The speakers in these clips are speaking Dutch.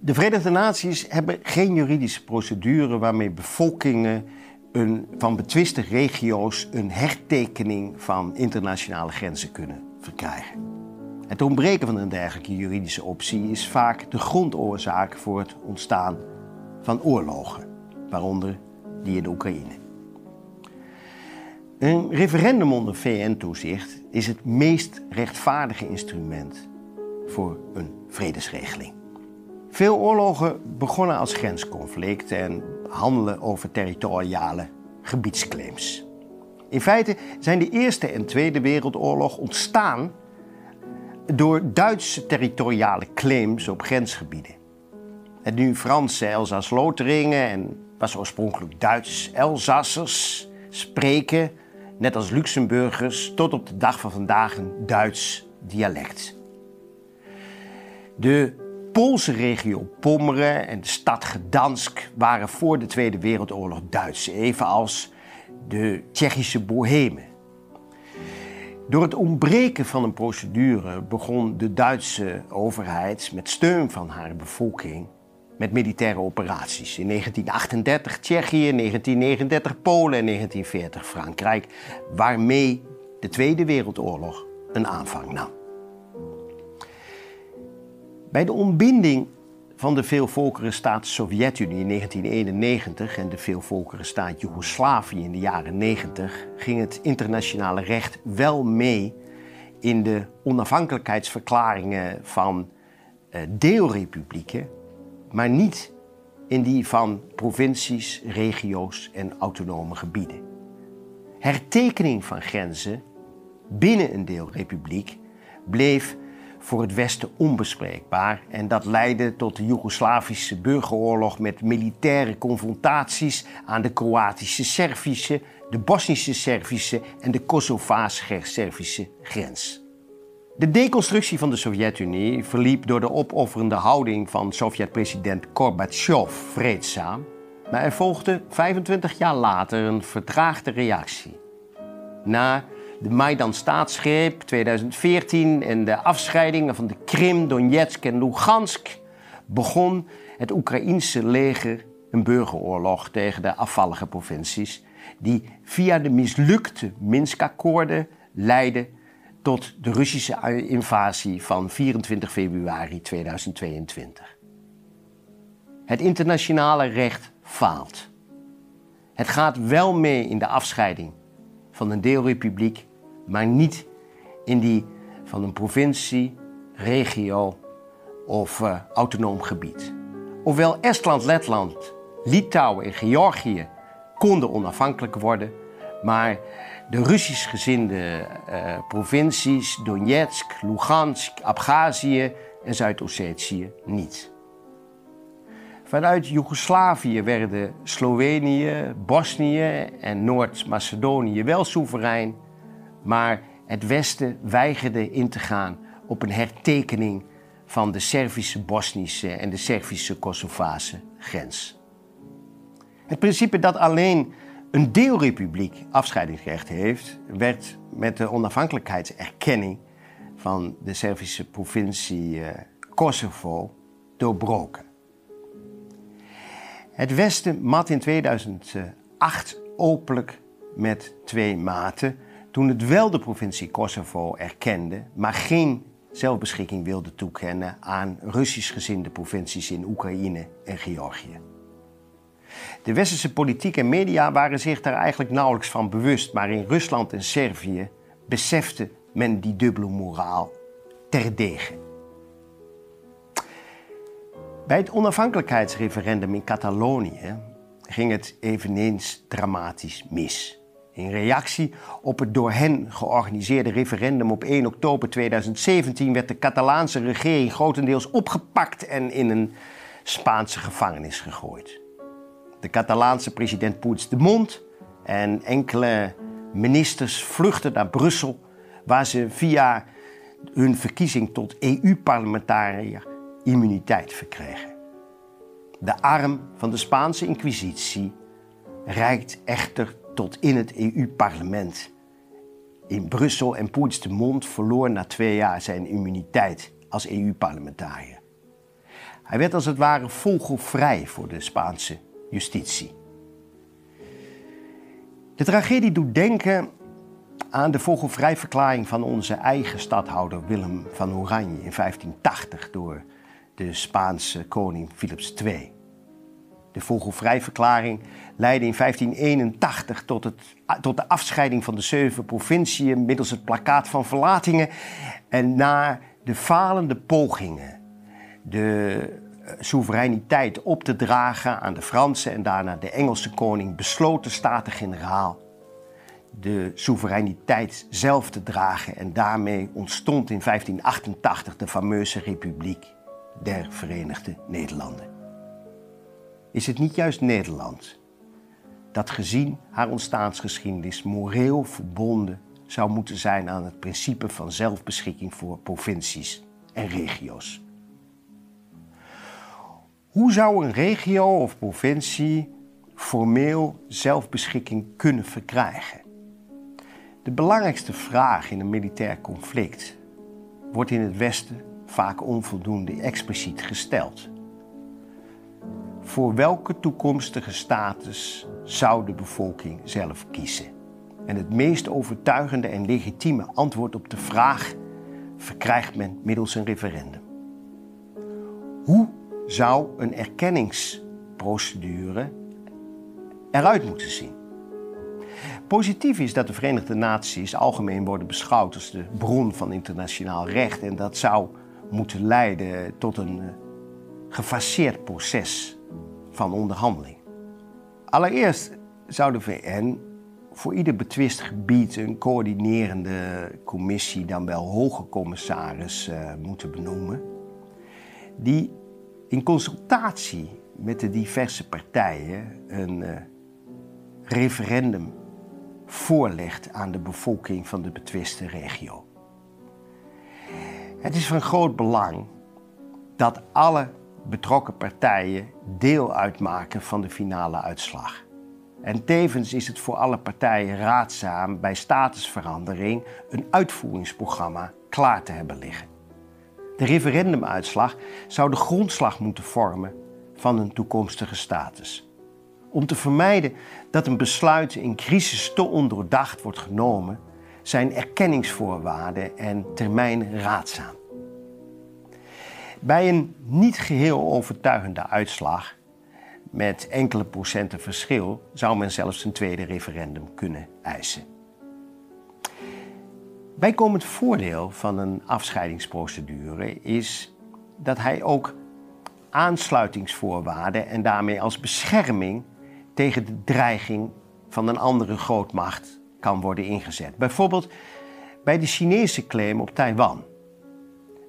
De Verenigde Naties hebben geen juridische procedure waarmee bevolkingen een, van betwiste regio's een hertekening van internationale grenzen kunnen verkrijgen. Het ontbreken van een dergelijke juridische optie is vaak de grondoorzaak voor het ontstaan van oorlogen, waaronder die in de Oekraïne. Een referendum onder VN-toezicht is het meest rechtvaardige instrument voor een vredesregeling. Veel oorlogen begonnen als grensconflict en handelen over territoriale gebiedsclaims. In feite zijn de Eerste en Tweede Wereldoorlog ontstaan door Duitse territoriale claims op grensgebieden. Het nu Franse Elsass-Lotharingen en was oorspronkelijk Duits Elsassers spreken, net als Luxemburgers, tot op de dag van vandaag een Duits dialect. De Poolse regio Pommeren en de stad Gdansk waren voor de Tweede Wereldoorlog Duits, evenals de Tsjechische Bohemen. Door het ontbreken van een procedure begon de Duitse overheid met steun van haar bevolking met militaire operaties. In 1938 Tsjechië, 1939 Polen en 1940 Frankrijk, waarmee de Tweede Wereldoorlog een aanvang nam. Bij de ontbinding van de veelvolkerenstaat Sovjet-Unie in 1991 en de veelvolkerenstaat Joegoslavië in de jaren 90 ging het internationale recht wel mee in de onafhankelijkheidsverklaringen van uh, deelrepublieken, maar niet in die van provincies, regio's en autonome gebieden. Hertekening van grenzen binnen een deelrepubliek bleef voor het Westen onbespreekbaar. En dat leidde tot de Joegoslavische burgeroorlog met militaire confrontaties aan de Kroatische Servische, de Bosnische Servische en de Kosovaars-Servische grens. De deconstructie van de Sovjet-Unie verliep door de opofferende houding van Sovjet-president Gorbachev vreedzaam, maar er volgde 25 jaar later een vertraagde reactie. Na de Maidan-staatsgreep 2014 en de afscheidingen van de Krim, Donetsk en Lugansk begon het Oekraïense leger een burgeroorlog tegen de afvallige provincies, die via de mislukte Minsk-akkoorden leidde tot de Russische invasie van 24 februari 2022. Het internationale recht faalt. Het gaat wel mee in de afscheiding van een deelrepubliek, maar niet in die van een provincie, regio of uh, autonoom gebied. Ofwel Estland, Letland, Litouwen en Georgië konden onafhankelijk worden, maar de Russisch gezinde uh, provincies Donetsk, Lugansk, Abhazie en Zuid-Ossetië niet. Vanuit Joegoslavië werden Slovenië, Bosnië en Noord-Macedonië wel soeverein, maar het Westen weigerde in te gaan op een hertekening van de Servische Bosnische en de Servische Kosovaarse grens. Het principe dat alleen een deelrepubliek afscheidingsrecht heeft, werd met de onafhankelijkheidserkenning van de Servische provincie eh, Kosovo doorbroken. Het Westen mat in 2008 openlijk met twee maten toen het wel de provincie Kosovo erkende, maar geen zelfbeschikking wilde toekennen aan Russisch gezinde provincies in Oekraïne en Georgië. De westerse politiek en media waren zich daar eigenlijk nauwelijks van bewust, maar in Rusland en Servië besefte men die dubbele moraal terdege. Bij het onafhankelijkheidsreferendum in Catalonië ging het eveneens dramatisch mis. In reactie op het door hen georganiseerde referendum op 1 oktober 2017 werd de Catalaanse regering grotendeels opgepakt en in een Spaanse gevangenis gegooid. De Catalaanse president Puigdemont en enkele ministers vluchtten naar Brussel, waar ze via hun verkiezing tot EU-parlementariër immuniteit verkregen. De arm van de Spaanse Inquisitie reikt echter tot in het EU-parlement. In Brussel en Puigdemont verloor na twee jaar zijn immuniteit als EU-parlementariër. Hij werd als het ware vogelvrij voor de Spaanse justitie. De tragedie doet denken aan de vogelvrijverklaring van onze eigen stadhouder Willem van Oranje in 1580 door de Spaanse koning Philips II. De vogelvrijverklaring leidde in 1581 tot, het, tot de afscheiding van de zeven provinciën middels het plakkaat van verlatingen. En na de falende pogingen de eh, soevereiniteit op te dragen aan de Franse en daarna de Engelse koning, besloot de Staten-Generaal de soevereiniteit zelf te dragen. En daarmee ontstond in 1588 de fameuze Republiek der Verenigde Nederlanden. Is het niet juist Nederland dat gezien haar ontstaansgeschiedenis moreel verbonden zou moeten zijn aan het principe van zelfbeschikking voor provincies en regio's? Hoe zou een regio of provincie formeel zelfbeschikking kunnen verkrijgen? De belangrijkste vraag in een militair conflict wordt in het Westen vaak onvoldoende expliciet gesteld. Voor welke toekomstige status zou de bevolking zelf kiezen? En het meest overtuigende en legitieme antwoord op de vraag verkrijgt men middels een referendum. Hoe zou een erkenningsprocedure eruit moeten zien? Positief is dat de Verenigde Naties algemeen worden beschouwd als de bron van internationaal recht en dat zou moeten leiden tot een eh, gefaseerd proces van onderhandeling. Allereerst zou de VN voor ieder betwist gebied een coördinerende commissie, dan wel hoge commissaris, uh, moeten benoemen, die in consultatie met de diverse partijen een uh, referendum voorlegt aan de bevolking van de betwiste regio. Het is van groot belang dat alle betrokken partijen deel uitmaken van de finale uitslag. En tevens is het voor alle partijen raadzaam bij statusverandering een uitvoeringsprogramma klaar te hebben liggen. De referendumuitslag zou de grondslag moeten vormen van een toekomstige status. Om te vermijden dat een besluit in crisis te ondoordacht wordt genomen, zijn erkenningsvoorwaarden en termijn raadzaam. Bij een niet geheel overtuigende uitslag, met enkele procenten verschil, zou men zelfs een tweede referendum kunnen eisen. Bijkomend voordeel van een afscheidingsprocedure is dat hij ook aansluitingsvoorwaarden en daarmee als bescherming tegen de dreiging van een andere grootmacht kan worden ingezet. Bijvoorbeeld bij de Chinese claim op Taiwan.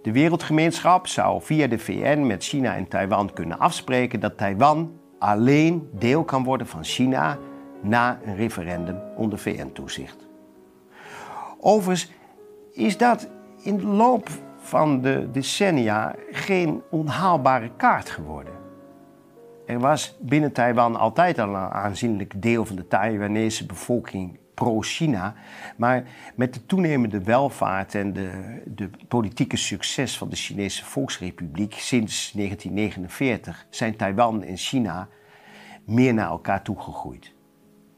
De wereldgemeenschap zou via de VN met China en Taiwan kunnen afspreken dat Taiwan alleen deel kan worden van China na een referendum onder VN-toezicht. Overigens is dat in de loop van de decennia geen onhaalbare kaart geworden. Er was binnen Taiwan altijd al een aanzienlijk deel van de Taiwanese bevolking pro-China. Maar met de toenemende welvaart en de, de politieke succes van de Chinese Volksrepubliek sinds 1949 zijn Taiwan en China meer naar elkaar toegegroeid.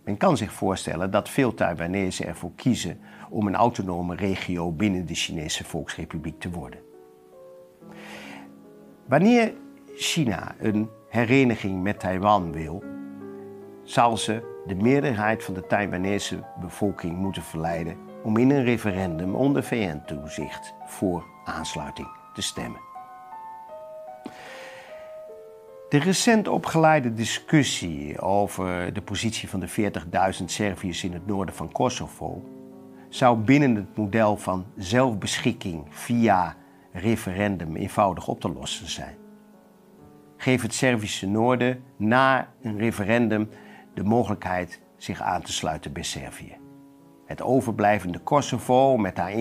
Men kan zich voorstellen dat veel Taiwanese ervoor kiezen om een autonome regio binnen de Chinese Volksrepubliek te worden. Wanneer China een hereniging met Taiwan wil, zal ze de meerderheid van de Taiwanese bevolking moeten verleiden om in een referendum onder VN-toezicht voor aansluiting te stemmen. De recent opgeleide discussie over de positie van de 40.000 Serviërs in het noorden van Kosovo zou binnen het model van zelfbeschikking via referendum eenvoudig op te lossen zijn. Geef het Servische noorden na een referendum de mogelijkheid zich aan te sluiten bij Servië. Het overblijvende Kosovo met haar 1,9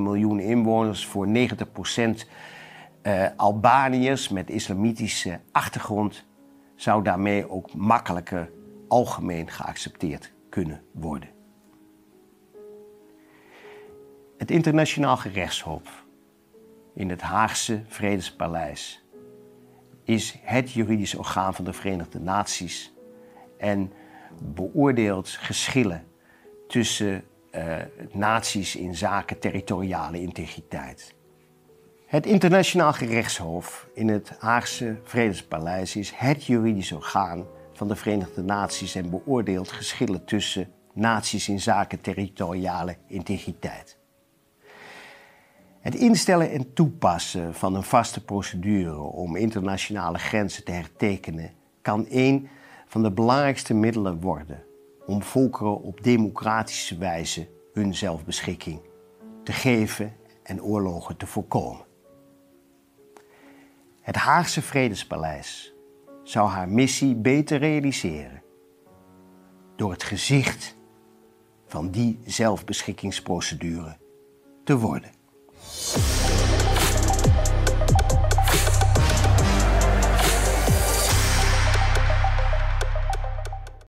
miljoen inwoners voor 90 procent uh, Albaniërs met islamitische achtergrond zou daarmee ook makkelijker algemeen geaccepteerd kunnen worden. Het internationaal gerechtshof in het Haagse Vredespaleis is het juridisch orgaan van de Verenigde Naties en beoordeelt geschillen tussen uh, naties in zaken territoriale integriteit. Het Internationaal Gerechtshof in het Haagse Vredespaleis is het juridisch orgaan van de Verenigde Naties en beoordeelt geschillen tussen naties in zaken territoriale integriteit. Het instellen en toepassen van een vaste procedure om internationale grenzen te hertekenen kan een van de belangrijkste middelen worden om volkeren op democratische wijze hun zelfbeschikking te geven en oorlogen te voorkomen. Het Haagse Vredespaleis zou haar missie beter realiseren door het gezicht van die zelfbeschikkingsprocedure te worden.